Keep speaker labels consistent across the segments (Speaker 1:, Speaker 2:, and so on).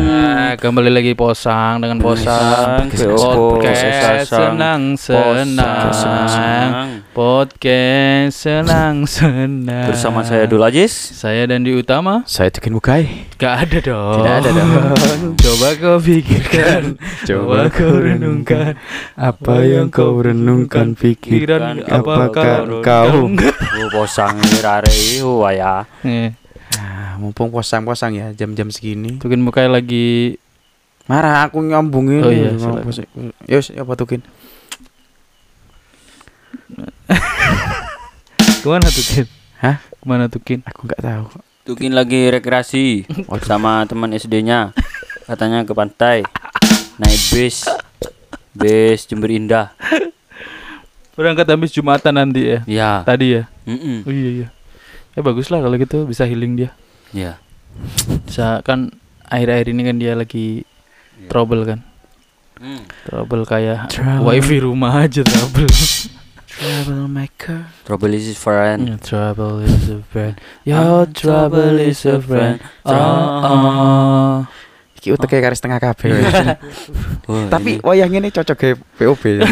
Speaker 1: Nah, kembali lagi posang dengan posang podcast senang senang podcast senang senang.
Speaker 2: Bersama saya Dul Ajis.
Speaker 1: Saya dan di utama.
Speaker 3: Saya Tukin Mukai.
Speaker 1: gak ada dong.
Speaker 3: Tidak ada dong.
Speaker 1: coba kau pikirkan. Coba kau renungkan.
Speaker 3: Apa yang kau renungkan?
Speaker 1: pikiran
Speaker 3: pikirkan apakah kau
Speaker 2: posang ini rare ya
Speaker 1: Eh,
Speaker 3: Ah, mumpung posang-posang ya jam-jam segini.
Speaker 1: Tukin mukai lagi
Speaker 3: Marah aku nyambungin.
Speaker 1: Oh iya,
Speaker 3: posing. Yos, apa Tukin?
Speaker 1: ke mana Tukin
Speaker 3: Hah?
Speaker 1: ke mana Tukin
Speaker 3: Aku nggak tahu.
Speaker 2: Tukin lagi rekreasi Sama teman SD-nya Katanya ke pantai Naik bis Bis Jember Indah
Speaker 1: berangkat habis jumatan nanti ya
Speaker 2: Ya
Speaker 1: tadi ya
Speaker 2: Mm-mm.
Speaker 1: oh iya iya ya bagus lah kalau gitu bisa healing dia.
Speaker 2: Ya
Speaker 1: bisa kan akhir-akhir ini kan dia lagi trouble kan?
Speaker 2: Mm.
Speaker 1: trouble kayak
Speaker 3: Trouble.
Speaker 1: wifi rumah aja trouble.
Speaker 3: Troublemaker.
Speaker 2: Trouble is his friend.
Speaker 1: Your trouble is a friend.
Speaker 2: Ah,
Speaker 1: your trouble is a friend. oh, oh.
Speaker 3: Iki uteke karis setengah kabeh.
Speaker 2: Oh,
Speaker 3: Tapi
Speaker 2: ini-
Speaker 3: wayang ini cocok ke POB ya.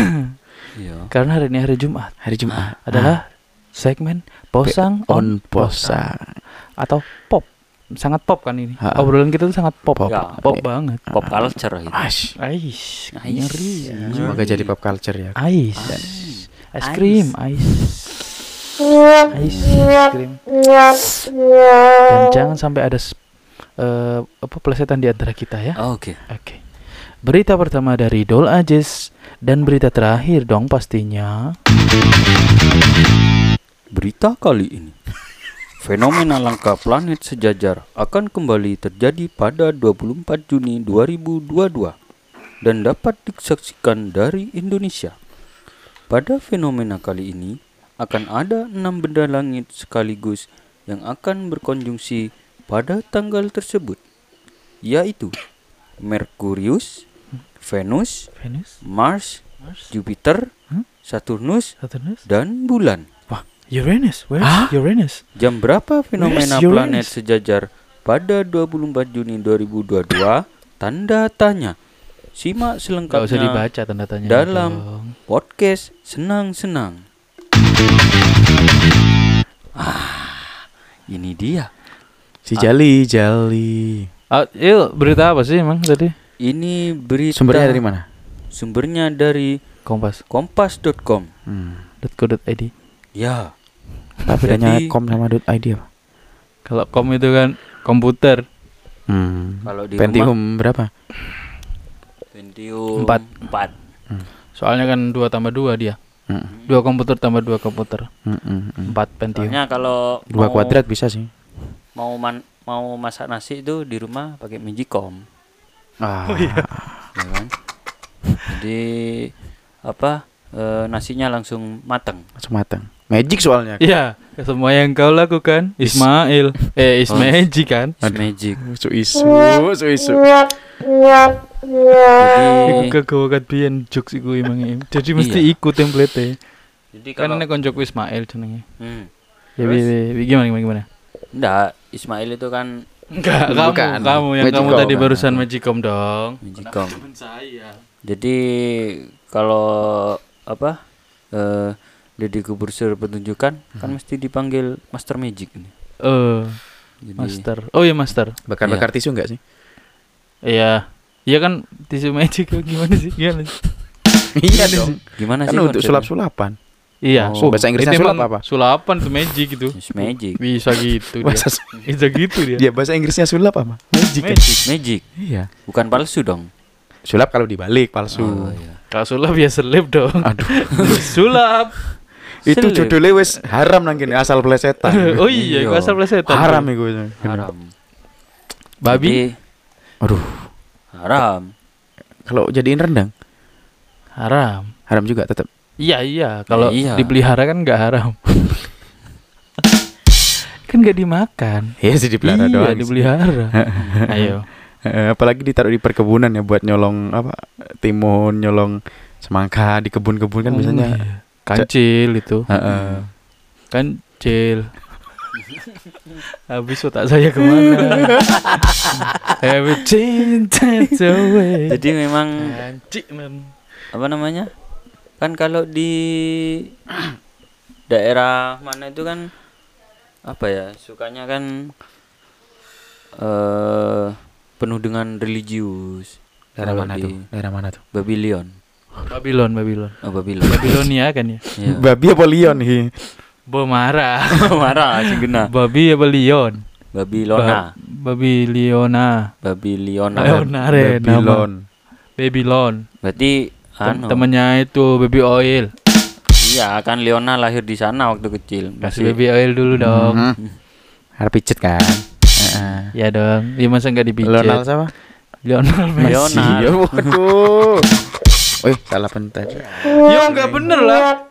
Speaker 2: Iya.
Speaker 1: karena hari ini hari Jumat.
Speaker 3: Hari Jumat.
Speaker 1: Adalah segmen posang on
Speaker 3: on posang.
Speaker 1: atau pop sangat pop kan ini
Speaker 3: Ha.
Speaker 1: obrolan kita tuh sangat pop
Speaker 3: Pop.
Speaker 1: pop,
Speaker 2: Ya.
Speaker 1: banget
Speaker 2: Pop culture itu
Speaker 3: Aish.
Speaker 1: Ais,
Speaker 2: Ais.
Speaker 1: ngeri.
Speaker 3: Semoga jadi pop culture ya.
Speaker 1: Ais,
Speaker 2: Ais.
Speaker 1: es krim, ais, ais, es krim. Dan jangan sampai ada eh, apa pelesetan di antara kita ya.
Speaker 2: Oh, Oke
Speaker 1: Oke. Berita pertama dari Dol Ajis dan berita terakhir dong pastinya.
Speaker 2: Berita kali ini Fenomena langka planet sejajar akan kembali terjadi pada 24 Juni 2022 dan dapat disaksikan dari Indonesia. Pada fenomena kali ini akan ada enam benda langit sekaligus yang akan berkonjungsi pada tanggal tersebut, yaitu Merkurius, Venus,
Speaker 1: Venus,
Speaker 2: Mars,
Speaker 1: Mars,
Speaker 2: Jupiter,
Speaker 1: Hmm?
Speaker 2: Saturnus,
Speaker 1: Saturnus,
Speaker 2: dan bulan.
Speaker 1: Uranus. Where's
Speaker 3: Hah?
Speaker 1: Uranus?
Speaker 2: Jam berapa fenomena planet sejajar pada 24 Juni 2022? Tanda tanya. Simak
Speaker 1: Gak usah
Speaker 2: selengkapnya
Speaker 1: dibaca tanda tanya.
Speaker 2: dalam
Speaker 1: dong.
Speaker 2: podcast Senang-senang. Ah, ini dia.
Speaker 3: Si Jali, Jali.
Speaker 1: Ah, yuk, berita apa sih emang tadi?
Speaker 2: Ini berita
Speaker 3: Sumbernya dari mana?
Speaker 2: Sumbernya dari
Speaker 1: Kompas.
Speaker 2: kompas.com.
Speaker 3: Hmm.
Speaker 1: .co.id.
Speaker 2: Ya,
Speaker 3: Apa bedanya
Speaker 2: Jadi-
Speaker 3: kom sama dot .id apa?
Speaker 1: Kalau kom itu kan komputer.
Speaker 3: Hmm.
Speaker 2: kalau di
Speaker 3: Pentium berapa?
Speaker 2: rumah Pentium
Speaker 1: Empat.
Speaker 2: 4.
Speaker 1: Soalnya kan dua tambah dua dia.
Speaker 3: Hmm.
Speaker 1: Dua komputer tambah dua komputer.
Speaker 3: Hmm, hmm, hmm.
Speaker 1: Empat Pentium.
Speaker 2: Soalnya kalau
Speaker 3: Dua
Speaker 2: mau-
Speaker 3: kuadrat bisa sih.
Speaker 2: mau man- mau masak nasi itu di rumah pakai Magicom.
Speaker 3: Ah.
Speaker 2: ya kan? Jadi apa eh, nasinya langsung matang.
Speaker 3: Langsung matang. Magic soalnya.
Speaker 1: Iya, semua yang kau lakukan
Speaker 3: Is-
Speaker 1: Ismail, eh
Speaker 2: Oh.
Speaker 1: Ismail kan.
Speaker 2: It's magic.
Speaker 3: Su isu, su isu.
Speaker 1: Iku
Speaker 2: Jadi
Speaker 1: kegawakan biyen jokes iku emang em. Jadi mesti
Speaker 2: Iya.
Speaker 1: ikut template
Speaker 2: jadi
Speaker 1: Kan
Speaker 2: kalau
Speaker 1: ini koncoku Ismail jenenge.
Speaker 2: hmm,
Speaker 1: Ya
Speaker 2: Terus?
Speaker 1: bi, bi- bi- gimana gimana gimana?
Speaker 2: enggak Ismail itu kan
Speaker 1: Enggak, kamu,
Speaker 3: Bukan.
Speaker 1: kamu yang kamu
Speaker 3: Magicom.
Speaker 1: tadi barusan Magicom dong.
Speaker 2: Magicom. Jadi kalau apa eh Deddy Kubusur pertunjukan kan mesti dipanggil Master Magic ini.
Speaker 1: Eh,
Speaker 2: Jadi
Speaker 1: master. Oh iya master.
Speaker 3: Bakar-bakar tisu enggak sih?
Speaker 1: Iya. Iya kan tisu magic gimana sih? Gimana sih?
Speaker 3: iya dong.
Speaker 2: gimana
Speaker 3: Kan
Speaker 2: sih
Speaker 3: untuk
Speaker 2: konsepnya?
Speaker 3: sulap-sulapan.
Speaker 1: Iya.
Speaker 2: Oh,
Speaker 3: bahasa Inggrisnya sulap apa?
Speaker 1: Sulapan tuh magic itu.
Speaker 2: It's magic.
Speaker 1: Bisa gitu dia.
Speaker 3: Bahasa
Speaker 1: Bisa gitu dia.
Speaker 3: dia bahasa Inggrisnya sulap apa? Magic. kan?
Speaker 1: Magic.
Speaker 2: Magic.
Speaker 3: Iya.
Speaker 2: Bukan palsu dong.
Speaker 3: Sulap kalau dibalik palsu.
Speaker 2: Oh, iya.
Speaker 1: Kalau sulap ya selip dong.
Speaker 3: Aduh.
Speaker 1: sulap.
Speaker 3: Itu judulnya wis haram nang kene asal plesetan.
Speaker 1: oh iya,
Speaker 2: Iya.
Speaker 1: asal plesetan.
Speaker 3: haram iku.
Speaker 2: Haram.
Speaker 1: Babi.
Speaker 2: Jadi,
Speaker 3: Aduh.
Speaker 2: haram.
Speaker 3: Kalau jadiin rendang
Speaker 1: Haram.
Speaker 3: haram juga tetap.
Speaker 1: Iya iya, kalau
Speaker 2: Iya.
Speaker 1: dipelihara kan nggak haram. kan nggak dimakan.
Speaker 3: Iya sih dipelihara
Speaker 1: iya,
Speaker 3: doang. sih.
Speaker 1: dipelihara. Ayo.
Speaker 3: Eh, Apalagi ditaruh di perkebunan ya buat nyolong apa timun, nyolong semangka di kebun-kebun kan
Speaker 1: Oh,
Speaker 3: biasanya.
Speaker 1: iya. Kancil itu.
Speaker 3: Heeh.
Speaker 1: Kancil. Habis otak saya ke mana?
Speaker 2: Jadi memang apa namanya? Kan kalau di daerah mana itu kan apa ya? Sukanya kan eh penuh dengan religius.
Speaker 3: Daerah mana
Speaker 2: di
Speaker 3: tuh? Daerah mana tuh?
Speaker 2: Babylon.
Speaker 1: Babylon, Babylon.
Speaker 2: Oh, Babylon.
Speaker 1: Babilonia kan ya?
Speaker 2: Iya.
Speaker 3: Babi apa lion nih?
Speaker 1: Bo marah.
Speaker 2: Marah si Gena.
Speaker 1: Babi apa lion?
Speaker 2: Babylona.
Speaker 1: Ba- Babyliona.
Speaker 2: Babylona.
Speaker 1: Leona re.
Speaker 3: Babylon.
Speaker 1: Babylon.
Speaker 2: Berarti anu.
Speaker 1: temennya itu baby oil.
Speaker 2: Iya, kan Leona lahir di sana waktu kecil.
Speaker 1: Kasih baby oil dulu dong.
Speaker 3: Mhm. Harus pijet kan? Heeh.
Speaker 1: Ya dong. Ya masa nggak dipijit?
Speaker 3: Lionel siapa?
Speaker 1: Lionel Messi.
Speaker 2: Lionel.
Speaker 3: Ya, waduh. Wih, salah pentas.
Speaker 1: Ya nggak bener lah.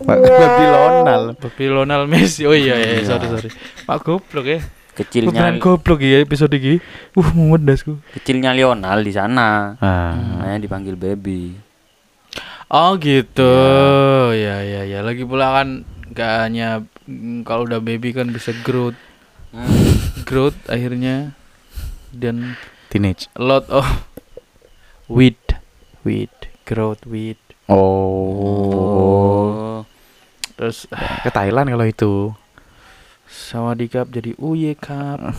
Speaker 3: Babylonal.
Speaker 1: Baby Lionel Messi. Oh iya, iya, sorry sorry. Pak goblok ya.
Speaker 2: Kecilnya
Speaker 1: goblok ya episode ini. Uh, memedasku.
Speaker 2: kecilnya Lionel di sana.
Speaker 3: Ah.
Speaker 2: Makanya dipanggil baby.
Speaker 1: Oh gitu. Ya ya ya. Lagi pula kan gak hanya mm, kalau udah baby kan bisa growth,
Speaker 2: Hmm.
Speaker 1: growth akhirnya dan
Speaker 3: Teenage.
Speaker 1: a lot of weed, weed, growth weed.
Speaker 3: Oh.
Speaker 1: Terus
Speaker 3: Ke Thailand kalau itu.
Speaker 1: sama dikap jadi uye cup,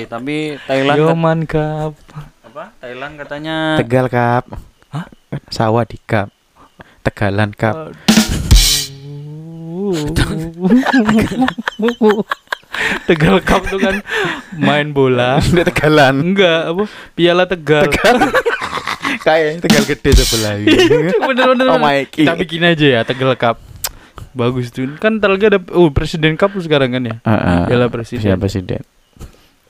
Speaker 2: Eh tapi Thailand
Speaker 1: Yoman cup.
Speaker 2: apa? Thailand katanya
Speaker 3: Tegal Kap.
Speaker 1: Hah?
Speaker 3: Sawah di Kap. Tegalan Kap.
Speaker 1: Tegal Cup tuh kan main bola.
Speaker 3: Udah Tegalan.
Speaker 1: Enggak, apa? Piala Tegal.
Speaker 3: Kayak Tegal gede sebelah ini.
Speaker 1: Bener-bener.
Speaker 3: Oh my
Speaker 1: Kita bikin aja ya Tegal Cup. Bagus tuh. Kan lagi ada oh Presiden Cup sekarang kan ya.
Speaker 3: Heeh.
Speaker 1: Piala Presiden.
Speaker 3: Siapa presiden?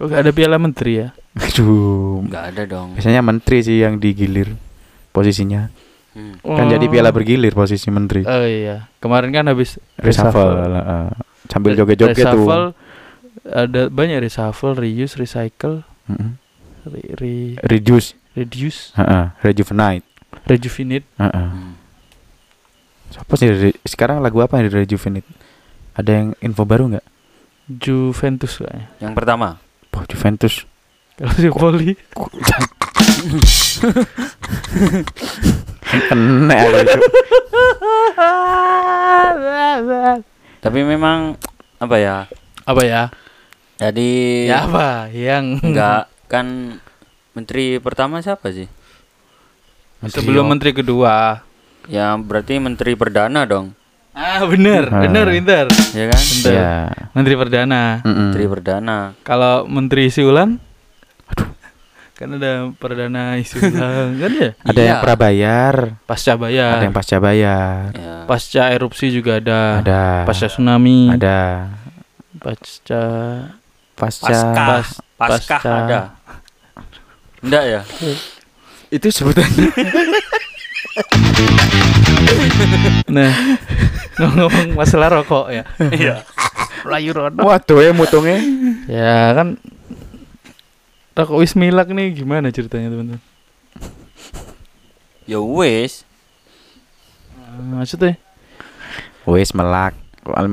Speaker 1: Oh, ada Piala Menteri ya.
Speaker 3: Aduh.
Speaker 2: nggak ada dong.
Speaker 3: Biasanya menteri sih yang digilir posisinya.
Speaker 2: Hmm.
Speaker 3: Kan jadi piala bergilir posisi menteri.
Speaker 1: Oh iya. Kemarin kan habis
Speaker 3: Reshuffle. heeh. Sambil joget-joget tuh.
Speaker 1: Ada banyak reshuffle, reuse, recycle,
Speaker 3: Heeh.
Speaker 1: re, re-
Speaker 3: Reduce.
Speaker 1: reduce,
Speaker 3: Heeh. Rejuvenate.
Speaker 1: rejuvenate.
Speaker 3: Heeh.
Speaker 2: Hmm.
Speaker 3: Siapa sih re- sekarang lagu apa yang di Rejuvenate? Ada yang info baru nggak?
Speaker 1: Juventus kayaknya.
Speaker 2: Yang pertama.
Speaker 3: Oh, Juventus.
Speaker 1: Kalau si Poli
Speaker 3: Kena.
Speaker 2: Tapi memang apa ya?
Speaker 1: Apa ya?
Speaker 2: Jadi
Speaker 1: Ya apa? Yang
Speaker 2: nggak kan menteri pertama siapa sih?
Speaker 1: sebelum menteri kedua.
Speaker 2: Ya berarti menteri perdana dong,
Speaker 1: Ah bener,
Speaker 3: Ah.
Speaker 1: bener, pinter.
Speaker 2: ya kan?
Speaker 1: Bentar.
Speaker 3: Ya.
Speaker 1: Menteri perdana.
Speaker 3: Mm-mm.
Speaker 2: Menteri perdana.
Speaker 1: Kalau menteri siulan, kan ada perdana siulan kan ya?
Speaker 3: Ada yang
Speaker 2: Iya.
Speaker 3: prabayar,
Speaker 1: Pasca
Speaker 3: ada
Speaker 1: bayar,
Speaker 3: yang pasca bayar,
Speaker 2: Ya.
Speaker 1: pasca erupsi juga ada,
Speaker 3: ada
Speaker 1: pasca tsunami,
Speaker 3: ada
Speaker 1: pasca
Speaker 3: pasca
Speaker 2: Pasca.
Speaker 1: pas-
Speaker 2: Pasca
Speaker 1: pasca.
Speaker 2: ada. Enggak ya?
Speaker 3: itu sebutannya
Speaker 1: Nah, ngomong masalah rokok ya.
Speaker 2: Iya.
Speaker 1: Layu rono.
Speaker 3: waduh ya mutungnya
Speaker 1: Ya kan rokok Wismilak nih gimana ceritanya teman-teman?
Speaker 2: Ya wes.
Speaker 1: Ah, Maksudnya?
Speaker 3: wis melak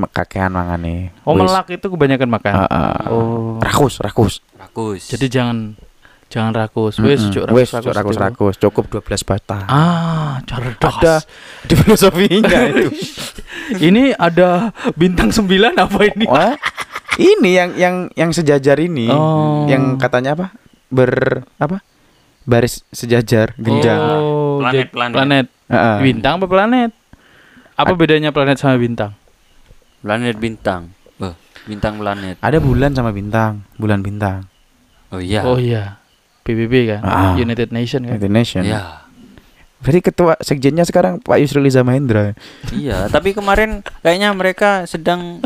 Speaker 3: Kakean mangane
Speaker 1: Oh
Speaker 3: Wis.
Speaker 1: melak itu kebanyakan makan.
Speaker 3: Heeh.
Speaker 1: Oh.
Speaker 3: rakus rakus
Speaker 2: Rakus.
Speaker 1: Jadi jangan jangan rakus. Wes,
Speaker 3: Mm-mm.
Speaker 1: cuk,
Speaker 3: wis
Speaker 1: rakus,
Speaker 3: cuk, rakus
Speaker 1: itu.
Speaker 3: rakus cukup 12 batang
Speaker 1: Ah, cerdas.
Speaker 3: ada di filosofinya itu
Speaker 1: ini ada bintang 9 apa ini?
Speaker 3: Wah, ini yang yang yang sejajar ini
Speaker 1: Oh.
Speaker 3: yang katanya apa ber apa baris sejajar genjang
Speaker 1: Oh,
Speaker 2: Planet, planet.
Speaker 1: planet.
Speaker 3: Heeh.
Speaker 1: Bintang apa planet? Apa bedanya planet sama bintang?
Speaker 2: Planet bintang. Wah, bintang planet.
Speaker 3: ada bulan sama bintang bulan bintang
Speaker 2: Oh iya.
Speaker 1: Oh iya. PBB kan,
Speaker 3: Ah.
Speaker 1: United Nation kan.
Speaker 3: United Nation
Speaker 2: Iya.
Speaker 3: Berarti ketua sekjennya sekarang Pak Yusril Iza Mahendra
Speaker 2: Iya, tapi kemarin kayaknya mereka sedang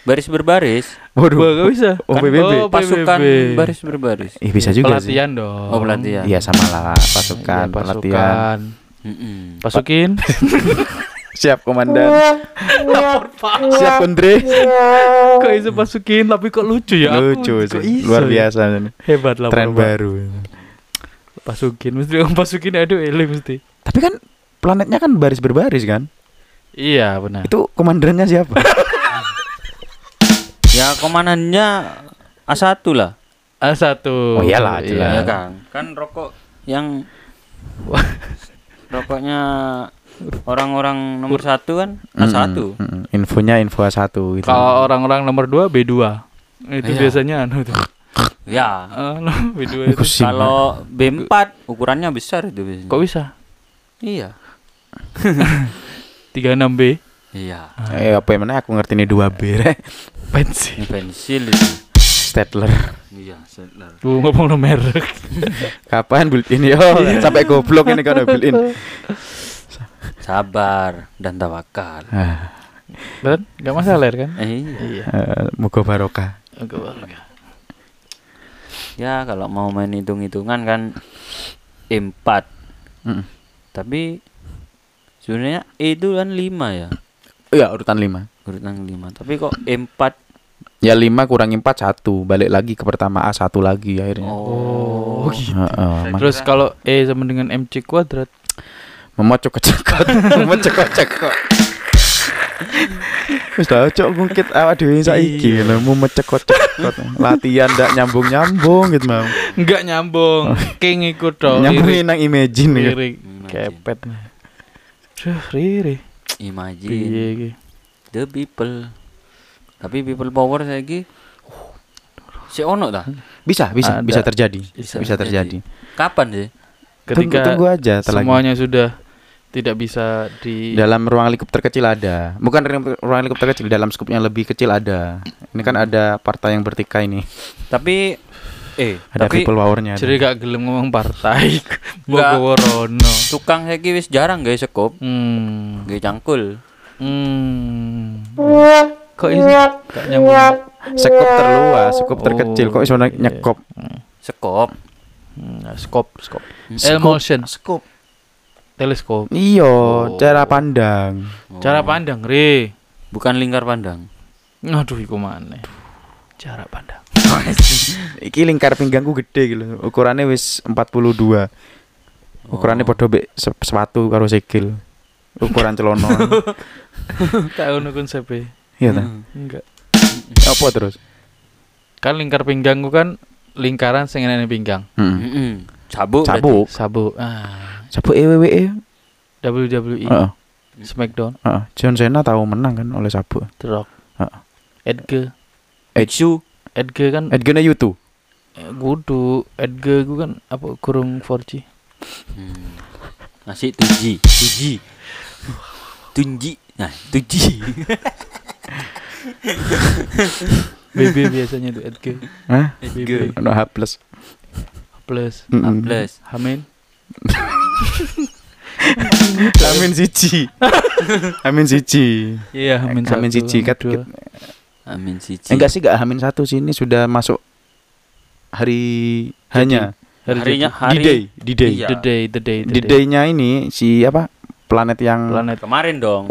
Speaker 2: baris berbaris,
Speaker 1: Wah, gak bisa.
Speaker 3: Oh,
Speaker 1: Kan-
Speaker 3: PBB.
Speaker 1: Oh,
Speaker 2: pasukan
Speaker 1: PBB.
Speaker 2: baris berbaris.
Speaker 3: Ih bisa juga sih
Speaker 1: pelatihan dong.
Speaker 2: Oh, pelatihan.
Speaker 3: Iya sama lah
Speaker 1: Iya,
Speaker 3: pasukan pelatihan
Speaker 1: pasukan.
Speaker 2: Mm-mm.
Speaker 1: Pasukin.
Speaker 3: Siap komandan Siap kondre
Speaker 1: kok bisa pasukin tapi kok lucu ya? Aku
Speaker 3: Lucu
Speaker 1: kok
Speaker 3: sih
Speaker 1: iso
Speaker 3: Luar
Speaker 1: ya?
Speaker 3: biasa ini.
Speaker 1: Hebat lah.
Speaker 3: Tren baru
Speaker 1: Pasukin, mesti pasukin aduh ele mesti.
Speaker 3: Tapi kan planetnya kan baris berbaris kan
Speaker 1: Iya benar.
Speaker 3: Itu komandannya siapa?
Speaker 2: Ya komandannya A1 lah.
Speaker 1: A1.
Speaker 3: Oh, iyalah,
Speaker 1: Iya.
Speaker 3: jelas.
Speaker 2: Ya kan? Kan rokok yang rokoknya orang-orang nomor satu kan A1.
Speaker 3: Mm, mm, Infonya info A1 gitu.
Speaker 1: Kalau orang-orang nomor 2 B2. Itu
Speaker 2: Iya.
Speaker 1: biasanya anu tuh.
Speaker 2: Ya.
Speaker 1: Ah, no, B2 itu.
Speaker 3: Iku sih,
Speaker 2: Kalau B4 ukurannya besar itu biasanya.
Speaker 1: Kok bisa?
Speaker 2: Iya.
Speaker 1: 36B
Speaker 2: Iya.
Speaker 3: Eh apa yang mana aku ngerti ini 2B rek.
Speaker 1: pensi.
Speaker 2: Ini pensil itu.
Speaker 3: Stadler.
Speaker 2: Iya, settler.
Speaker 1: Lu ngomong no merek.
Speaker 3: Kapan built in yo? Sampai goblok ini kalau built in.
Speaker 2: Sabar dan tawakal.
Speaker 3: Ah,
Speaker 1: Dan enggak masalah kan?
Speaker 2: Eh, iya.
Speaker 1: Iya.
Speaker 3: eh, Moga barokah.
Speaker 1: Oke.
Speaker 2: Ya kalau mau main hitung-hitungan kan E4.
Speaker 3: Mm.
Speaker 2: Tapi sebenarnya E itu kan 5 ya.
Speaker 3: Iya, urutan 5.
Speaker 2: Urutan 5. Tapi kok E4
Speaker 3: Ya 5 kurangi 4 1, balik lagi ke pertama A1 lagi akhirnya.
Speaker 1: Oh, gitu.
Speaker 3: Heeh, mak-
Speaker 1: Terus kalau E sama dengan MC kuadrat
Speaker 3: memocok kecekot, memocok kecekot. Wis tau cok ngungkit awak dhewe saiki lho mau mecekot cekot. Latihan ndak nyambung-nyambung gitu mau.
Speaker 1: enggak nyambung. King ikut dong.
Speaker 3: Nyambungin nang imagine gitu.
Speaker 1: Kepet. Duh, riri. Piye
Speaker 2: Imagine
Speaker 1: iki?
Speaker 2: the people. Tapi people power saiki si ono ta?
Speaker 3: Bisa, bisa,
Speaker 1: Ada.
Speaker 3: bisa terjadi.
Speaker 2: Bisa
Speaker 3: Bisa,
Speaker 2: terjadi.
Speaker 3: terjadi.
Speaker 2: Kapan sih?
Speaker 1: Ketika
Speaker 3: tunggu, tunggu aja ntar lagi.
Speaker 1: semuanya sudah tidak bisa di
Speaker 3: Dalam ruang lingkup terkecil ada. Bukan ruang- ruang lingkup terkecil, dalam skup yang lebih kecil ada. Ini kan ada partai yang bertikai nih.
Speaker 2: Tapi eh
Speaker 3: Ada
Speaker 2: tapi
Speaker 3: people powernya.
Speaker 1: jadi gak gelem ngomong partai
Speaker 2: Enggak.
Speaker 1: Bogoworono
Speaker 2: tukang saiki wis jarang guys sekop,
Speaker 1: hmm
Speaker 2: gawe cangkul.
Speaker 1: hmm kok ini gak nyambung
Speaker 3: Sekup terluas, sekup
Speaker 1: Oh,
Speaker 3: terkecil. Kok iso
Speaker 1: iya.
Speaker 3: nyekop?
Speaker 2: Sekop.
Speaker 1: Hmm, skop skop
Speaker 2: Skop.
Speaker 1: L-motion
Speaker 2: Sekop.
Speaker 1: Teleskop
Speaker 3: Iyo,
Speaker 1: Oh.
Speaker 3: cara pandang.
Speaker 1: cara pandang re
Speaker 2: Bukan lingkar pandang.
Speaker 1: aduh iku mana cara pandang
Speaker 3: Iki lingkar pinggangku gede gitu. Ukurannya wis 42. Ukurannya
Speaker 2: Oh.
Speaker 3: podo mbek se- sepatu karo sikil. Ukuran celana.
Speaker 1: tahu nu konsepnya
Speaker 3: Iya ta?
Speaker 1: enggak
Speaker 3: Apa terus?
Speaker 1: kan lingkar pinggangku kan lingkaran sing enek pinggang
Speaker 3: Heeh.
Speaker 2: Mm-mm. Sabuk. berarti.
Speaker 3: Sabuk.
Speaker 1: sabuk ah
Speaker 3: Sabuk E EWWE.
Speaker 1: WWE
Speaker 3: Heeh.
Speaker 1: Smackdown
Speaker 3: Heeh. John Cena tahu menang kan oleh sabuk.
Speaker 1: The Rock
Speaker 3: Heeh.
Speaker 1: Edge
Speaker 2: Edsu.
Speaker 1: Edge kan
Speaker 3: Edgene YouTube.
Speaker 1: eh, kudu Edge ku kan apa kurung 4G
Speaker 2: Hmm. Nasi tuji. Tuji. Tunji. Nah, tuji.
Speaker 1: BB biasanya tuh Edge
Speaker 3: Hah?
Speaker 1: BB
Speaker 3: Ono H plus.
Speaker 1: plus
Speaker 3: Mm-mm.
Speaker 2: Plus.
Speaker 1: Hamin
Speaker 3: Amin siji. Amin siji.
Speaker 1: iya Hamin satu
Speaker 3: Hamin siji kat.
Speaker 2: Amin siji.
Speaker 3: Enggak sih, enggak Hamin satu sih ini sudah masuk hari hanya
Speaker 1: Hari
Speaker 2: Harinya hari
Speaker 3: D-Day, D-Day.
Speaker 2: Iya.
Speaker 1: the day the day the
Speaker 3: Di
Speaker 1: day
Speaker 3: day-nya ini si apa? Planet yang
Speaker 1: planet
Speaker 2: kemarin dong.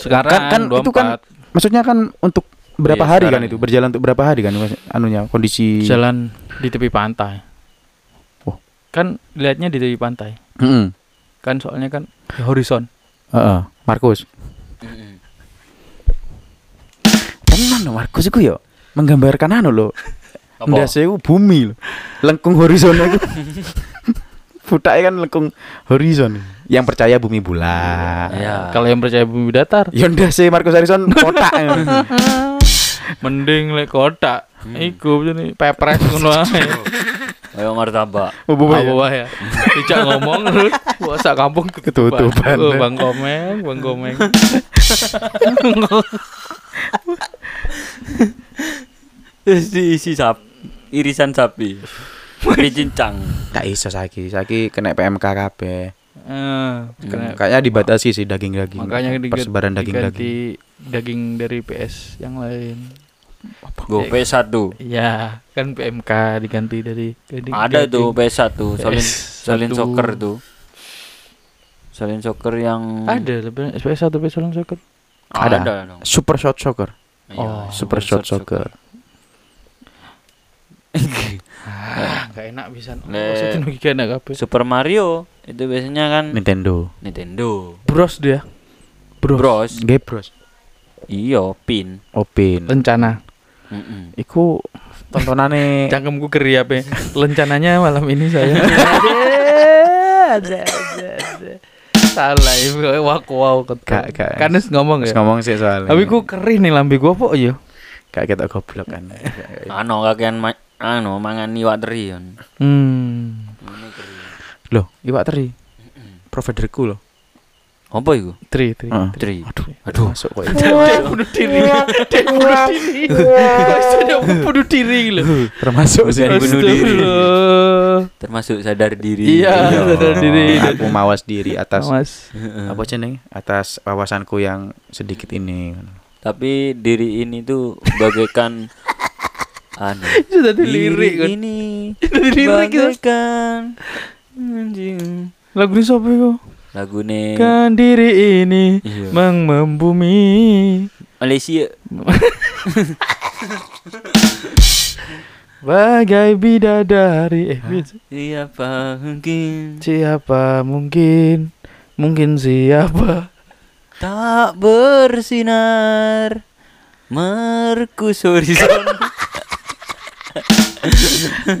Speaker 1: sekarang
Speaker 3: Kan- kan itu kan
Speaker 1: 24.
Speaker 3: maksudnya kan untuk berapa
Speaker 2: Iya,
Speaker 3: hari kan itu? Berjalan untuk berapa hari kan anunya kondisi
Speaker 1: jalan di tepi pantai. Kan lihatnya di tepi pantai
Speaker 3: Heeh.
Speaker 1: kan soalnya kan di horizon
Speaker 3: Heeh. Markus.
Speaker 2: Mm-mm.
Speaker 3: Tenan loh Markus iku yo menggambarkan anu loh.
Speaker 2: Apa?
Speaker 3: Ndase iku bumi loh. Lengkung horizon iku. Futake kan lengkung horizon. Yang percaya bumi bulat.
Speaker 2: Iya.
Speaker 1: kalau yang percaya bumi datar
Speaker 3: Ya ndase Markus Horizon kotak.
Speaker 1: mending lek kotak
Speaker 2: Hmm.
Speaker 1: iku jadi pepres ngono ae
Speaker 2: Ayo martabak.
Speaker 3: Oh,
Speaker 1: apa
Speaker 3: ya?
Speaker 1: wae ya tidak ngomong terus wah sak kampung
Speaker 3: Ketutupan.
Speaker 1: Oh, bang komeng bang komeng
Speaker 2: Terus diisi sap irisan sapi. Dicincang.
Speaker 3: Gak iso saiki. Saiki kena PMK kabeh.
Speaker 1: Eh, kena-
Speaker 3: Kayaknya dibatasi sih daging-daging.
Speaker 1: makanya
Speaker 3: persebaran daging-daging.
Speaker 1: daging dari PS yang lain
Speaker 2: Go PS1.
Speaker 1: ya kan PMK diganti dari ganti-
Speaker 2: Ada tuh PS1, Solin
Speaker 1: PS1.
Speaker 2: Solin Soccer tuh. Solin Soccer yang
Speaker 1: ada lebih PS satu PS satu soccer
Speaker 3: Ada.
Speaker 2: dong.
Speaker 3: Super Shot Soccer.
Speaker 2: Iya,
Speaker 1: Oh,
Speaker 3: Super Shot Soccer.
Speaker 1: ah nggak enak bisa enak apa
Speaker 2: Super Mario itu biasanya kan
Speaker 3: Nintendo.
Speaker 2: Nintendo.
Speaker 1: bros dia Bros.
Speaker 2: Bros.
Speaker 3: Gebros.
Speaker 2: Iya, pin.
Speaker 3: Opin. Iku tontonane
Speaker 1: Cangkemku keri apa? Lencananya malam ini saya. ada, ada, ada. Salah ibu wak wow
Speaker 3: Gak, gak.
Speaker 1: Kan wis ngomong ya.
Speaker 3: ngomong sih soalnya.
Speaker 1: Tapi ku keri nih lambe gua apa ya?
Speaker 3: gak kita goblok kan.
Speaker 2: Anu kakean ma- anu mangan iwak teri.
Speaker 1: Hmm.
Speaker 3: Loh, iwak teri. Providerku loh.
Speaker 2: Apa iku?
Speaker 1: Tri, tri.
Speaker 3: Heeh.
Speaker 2: Teri.
Speaker 3: Aduh, aduh masuk kok.
Speaker 1: Dia bunuh diri. Dia bunuh diri. Dia bunuh diri lho.
Speaker 3: Termasuk
Speaker 2: bunuh diri. Termasuk sadar diri.
Speaker 1: Iya, sadar diri.
Speaker 3: Aku mawas diri atas
Speaker 1: Mas.
Speaker 3: apa jeneng? Atas wawasanku yang sedikit ini.
Speaker 2: Tapi diri ini tuh bagaikan anu.
Speaker 1: Itu tadi
Speaker 2: Diri
Speaker 1: lirik kan.
Speaker 2: ini
Speaker 1: kan.
Speaker 2: bagaikan anjing.
Speaker 1: Lagu ini siapa itu?
Speaker 2: Lagune
Speaker 1: Kan diri ini
Speaker 2: Iya.
Speaker 1: meng membumi
Speaker 2: Malaysia.
Speaker 1: bagai bidadari. Eh,
Speaker 2: Siapa mungkin
Speaker 1: siapa mungkin? Mungkin siapa?
Speaker 2: tak bersinar merkus horizon.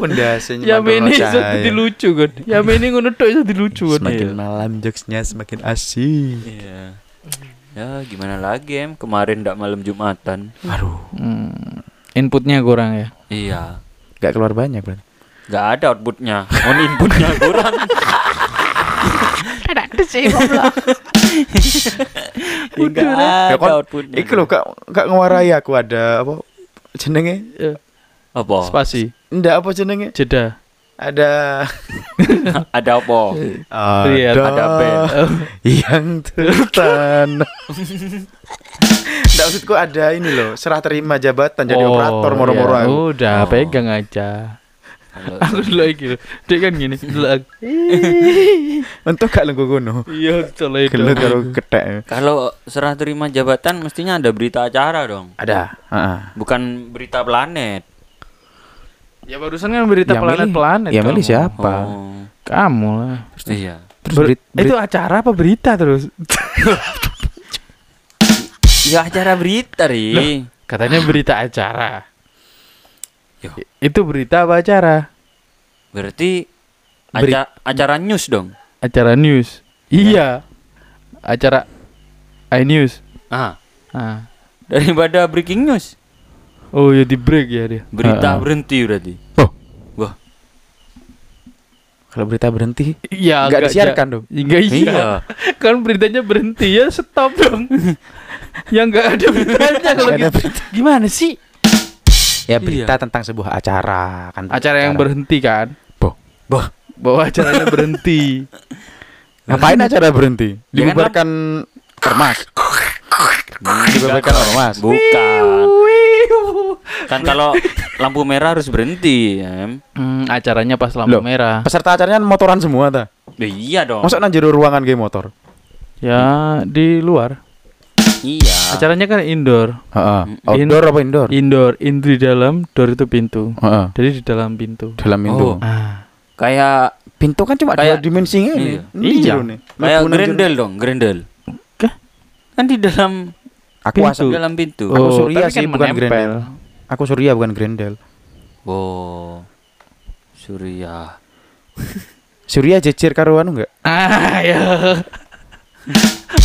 Speaker 1: Ya ini jadi lucu kan. Ya ini ngono tok iso dilucu kan.
Speaker 3: Semakin
Speaker 2: Iya.
Speaker 3: malam jokesnya semakin asik.
Speaker 2: Iya. Ya gimana lagi em kemarin ndak malam jumatan.
Speaker 3: Aduh,
Speaker 1: Hmm, inputnya kurang ya.
Speaker 2: Iya.
Speaker 3: gak keluar banyak berarti.
Speaker 2: Gak ada outputnya. On inputnya kurang.
Speaker 1: Ada sih goblok.
Speaker 2: Enggak
Speaker 3: Ya,
Speaker 2: ada
Speaker 3: kon-
Speaker 2: outputnya.
Speaker 3: Iku lho gak gak ngewarai aku ada apa jenenge?
Speaker 2: Apa?
Speaker 1: Spasi,
Speaker 3: Ndak apa jenenge?
Speaker 1: jeda.
Speaker 3: Ada
Speaker 2: ada apa?
Speaker 1: Iya,
Speaker 2: ada band.
Speaker 3: yang tertanam. Nggak maksudku ada ini loh serah terima jabatan jadi
Speaker 1: Oh,
Speaker 3: operator moro-moro
Speaker 1: iya.
Speaker 3: aku.
Speaker 1: Udah,
Speaker 2: Oh.
Speaker 1: pegang aja.
Speaker 2: Kalau-
Speaker 1: Aku dulu lagi gitu. Dia kan gini, dulu aku.
Speaker 3: Untuk gak lenggo gono.
Speaker 1: Iya, colek
Speaker 3: Gelut karo ketek.
Speaker 2: Kalau serah terima jabatan mestinya ada berita acara dong.
Speaker 3: Ada. Heeh.
Speaker 2: Bukan berita planet.
Speaker 1: Ya barusan kan berita
Speaker 3: Yang
Speaker 1: planet-planet.
Speaker 3: milih
Speaker 1: kamu.
Speaker 3: siapa?
Speaker 2: Oh.
Speaker 1: Kamu lah.
Speaker 2: Iya.
Speaker 3: Terus
Speaker 1: Ber-
Speaker 3: berit- berit-
Speaker 1: itu acara apa berita terus?
Speaker 2: Ya acara berita, Ri.
Speaker 1: Katanya berita acara.
Speaker 2: Yo.
Speaker 1: I- Itu berita apa acara?
Speaker 2: Berarti
Speaker 1: Beri-
Speaker 2: aca- acara news dong.
Speaker 1: Acara news. Iya. Acara iNews.
Speaker 2: Ah,
Speaker 1: Ah.
Speaker 2: daripada breaking news.
Speaker 1: Oh ya di break ya dia.
Speaker 2: Berita
Speaker 3: Ah.
Speaker 2: berhenti berarti.
Speaker 3: Kalau berita berhenti
Speaker 1: Iya,
Speaker 3: nggak disiarkan dong.
Speaker 1: Enggak iya.
Speaker 2: Iya.
Speaker 1: Kan beritanya berhenti ya stop dong. yang enggak ada beritanya kalau gitu. Gimana sih?
Speaker 3: Ya berita tentang sebuah acara kan.
Speaker 1: Acara yang berhenti kan?
Speaker 3: Boh.
Speaker 2: Boh.
Speaker 1: Bahwa acaranya berhenti.
Speaker 3: Ngapain acara berhenti?
Speaker 2: Ya kan,
Speaker 3: Dibubarkan ormas. Dibubarkan ormas.
Speaker 2: Bukan. Kan kalau lampu merah harus berhenti, em.
Speaker 1: Hmm, acaranya pas lampu
Speaker 3: Loh.
Speaker 1: merah.
Speaker 3: Peserta acaranya motoran semua ta.
Speaker 2: Ya, iya dong.
Speaker 3: Masa nang ruangan game motor?
Speaker 1: Ya di luar.
Speaker 2: Iya.
Speaker 1: Acaranya kan indoor.
Speaker 3: Heeh.
Speaker 1: In-
Speaker 3: Outdoor apa indoor?
Speaker 1: Indoor, in di dalam, door itu pintu.
Speaker 3: Heeh.
Speaker 1: Jadi di dalam pintu.
Speaker 3: Dalam pintu.
Speaker 2: Oh.
Speaker 1: Ah.
Speaker 2: Kayak
Speaker 3: Pintu kan cuma
Speaker 2: Kayak-
Speaker 3: dimensi ini.
Speaker 2: iya.
Speaker 3: Ini
Speaker 1: Iya.
Speaker 2: kayak grendel dong, grendel.
Speaker 1: Kah?
Speaker 2: Kan di dalam.
Speaker 3: Aku
Speaker 1: Pintu.
Speaker 3: asal
Speaker 2: dalam pintu.
Speaker 3: Aku
Speaker 1: Oh,
Speaker 3: Surya
Speaker 1: tapi
Speaker 3: sih,
Speaker 1: kan
Speaker 3: bukan
Speaker 1: menempel.
Speaker 3: grendel. Aku Surya bukan grendel.
Speaker 2: Oh. Surya.
Speaker 3: Surya jejer karo anu enggak?
Speaker 1: Ah ya.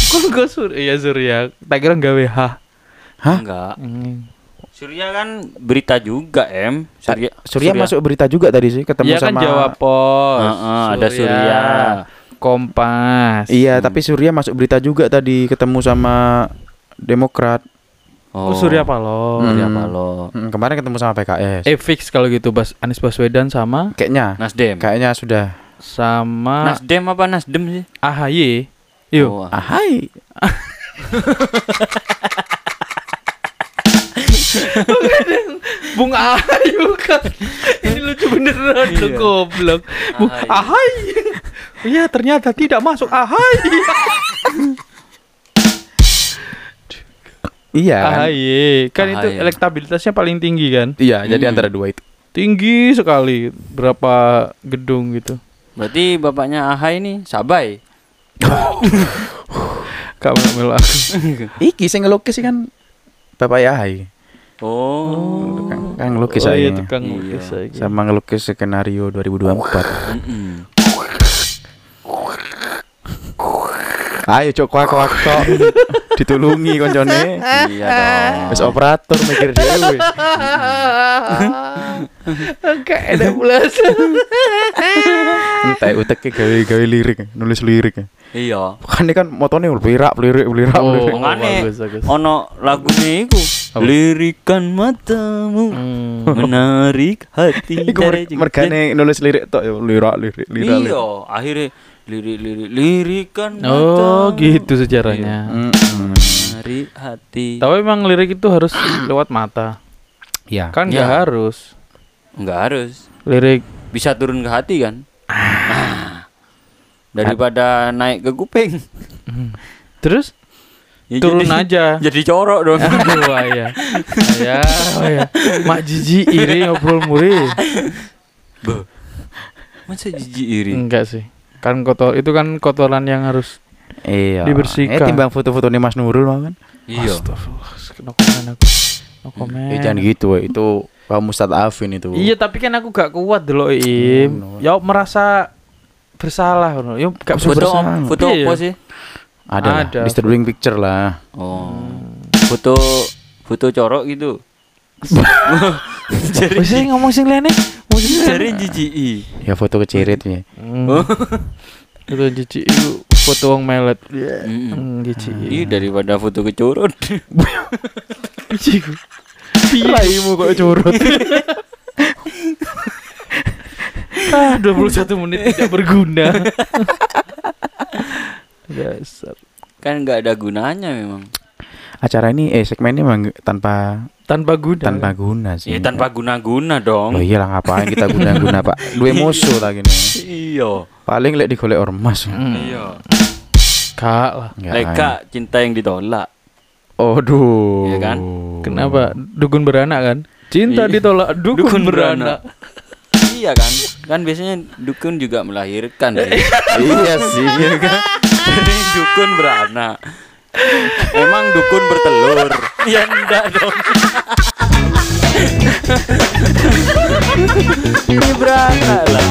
Speaker 1: Kok gue surya? Iya surya. Tak kira gawe H.
Speaker 3: Hah?
Speaker 2: Enggak.
Speaker 1: Hmm.
Speaker 2: Surya kan berita juga, Em. Surya.
Speaker 3: Surya masuk berita juga tadi sih ketemu
Speaker 1: Iya kan
Speaker 3: sama
Speaker 1: Jawa Pos.
Speaker 2: Heeh, ada Surya.
Speaker 1: Kompas.
Speaker 3: Iya,
Speaker 2: Hmm.
Speaker 3: tapi Surya masuk berita juga tadi ketemu sama Demokrat.
Speaker 1: Oh, Surya Paloh.
Speaker 2: Surya
Speaker 3: Hmm.
Speaker 2: Paloh.
Speaker 3: Hmm, kemarin ketemu sama PKS.
Speaker 1: Eh fix kalau gitu Bas Anies Baswedan sama
Speaker 3: Kayaknya
Speaker 2: Nasdem.
Speaker 3: kayaknya sudah
Speaker 1: sama
Speaker 2: Nasdem apa Nasdem sih?
Speaker 1: AHY. Yuk.
Speaker 2: Oh,
Speaker 3: ah, hai.
Speaker 1: Bung Ahayu kan. Ini lucu beneran lo goblok. Bung
Speaker 2: Ahai.
Speaker 1: Ahai. Iya ternyata tidak masuk Ahai.
Speaker 3: Iya kan?
Speaker 1: Ahai. Kan itu
Speaker 2: Ahaye.
Speaker 1: elektabilitasnya paling tinggi kan?
Speaker 3: Iya, jadi
Speaker 2: Hmm.
Speaker 3: antara dua itu.
Speaker 1: Tinggi sekali. Berapa gedung gitu.
Speaker 2: Berarti bapaknya Ahai ini Sabai.
Speaker 1: Kamu aku.
Speaker 3: Iki sing ngelukis sih kan Bapak Yahai.
Speaker 2: Oh.
Speaker 3: Kang, kang ngelukis
Speaker 1: oh, iya
Speaker 3: saya.
Speaker 1: tukang
Speaker 2: Iya.
Speaker 1: lukis saiki.
Speaker 3: Sama ngelukis skenario 2024.
Speaker 2: Mm-mm.
Speaker 3: Ayo cok kuak kuak tok. Ditulungi koncone.
Speaker 2: Iya dong.
Speaker 3: Wis operator mikir dhewe.
Speaker 1: Enggak ada pulas.
Speaker 3: Entek uteke gawe-gawe lirik, nulis lirik.
Speaker 2: Iya.
Speaker 3: Kan ini kan motone lirak lirik lirak
Speaker 1: Oh.
Speaker 3: lirik.
Speaker 1: Bagus.
Speaker 2: ono lagune iku. Lirikan matamu
Speaker 1: Hmm.
Speaker 2: menarik hati.
Speaker 3: Iku mer- mergane nulis lirik tok ya lirak lirik lirak. lirik.
Speaker 2: Iya, akhirnya lirik lirik lirikan
Speaker 1: Oh,
Speaker 2: matamu.
Speaker 1: gitu sejarahnya.
Speaker 3: Mm-mm.
Speaker 2: Menarik hati.
Speaker 1: Tapi emang lirik itu harus lewat mata.
Speaker 3: Iya.
Speaker 1: Kan nggak
Speaker 2: Ya.
Speaker 1: harus.
Speaker 2: Enggak harus.
Speaker 1: Lirik
Speaker 2: Bisa turun ke hati kan? Ah. Daripada naik ke kuping.
Speaker 1: terus
Speaker 2: Ya
Speaker 1: turun
Speaker 2: jadi-
Speaker 1: aja.
Speaker 2: Jadi corok dong.
Speaker 1: Aduh, ya. Ya, oh ya. Mak Jiji iri ngobrol muri.
Speaker 2: Masa jijik iri?
Speaker 1: Enggak sih. Kan kotor itu kan kotoran yang harus
Speaker 3: Iya.
Speaker 1: Dibersihkan.
Speaker 3: Eh timbang foto-foto nih Mas Nurul mau kan.
Speaker 2: Iya.
Speaker 1: Astagfirullah. No comment aku. No comment.
Speaker 3: Eh jangan gitu woy. itu kamu Ustadz Afin itu.
Speaker 1: Iya, tapi kan aku gak kuat dulu Im.
Speaker 3: Oh, no.
Speaker 1: Ya merasa bersalah ngono. Ya gak
Speaker 3: Foto
Speaker 2: Foto
Speaker 3: bersama.
Speaker 2: foto
Speaker 1: Iya.
Speaker 2: apa sih?
Speaker 3: Ada,
Speaker 1: Ada.
Speaker 3: disturbing picture lah.
Speaker 2: Oh. Foto foto corok gitu. Jadi
Speaker 1: ngomong sing lene. Lene.
Speaker 2: jadi jijiki.
Speaker 3: Ya foto kecirit ya.
Speaker 1: Hmm.
Speaker 2: Oh.
Speaker 1: Itu Jiji itu foto wong melet. Jiji.
Speaker 2: Ih daripada foto kecurut.
Speaker 1: Jiji. Raimu kok curut. ah, 21 menit tidak berguna. Dasar.
Speaker 2: kan nggak ada gunanya memang.
Speaker 3: Acara ini eh segmen ini memang tanpa
Speaker 1: Tanpa guna.
Speaker 3: tanpa guna sih.
Speaker 2: Ya tanpa guna-guna dong.
Speaker 3: Oh iya lah ngapain kita guna-guna Pak. Dua musuh lah gini.
Speaker 2: Iya.
Speaker 3: Paling lek digolek ormas.
Speaker 1: Hmm.
Speaker 2: Iya.
Speaker 1: Kak lah.
Speaker 2: Leka cinta yang ditolak.
Speaker 3: Aduh.
Speaker 2: Iya kan?
Speaker 1: Kenapa? Dukun beranak kan? Cinta
Speaker 2: Iya.
Speaker 1: ditolak dukun,
Speaker 2: Dukun
Speaker 1: beranak.
Speaker 2: Iya kan? Kan biasanya dukun juga melahirkan
Speaker 3: iya sih.
Speaker 2: Iya kan? Dukun beranak. Emang dukun bertelur? Ya enggak dong. Ini beranak lah.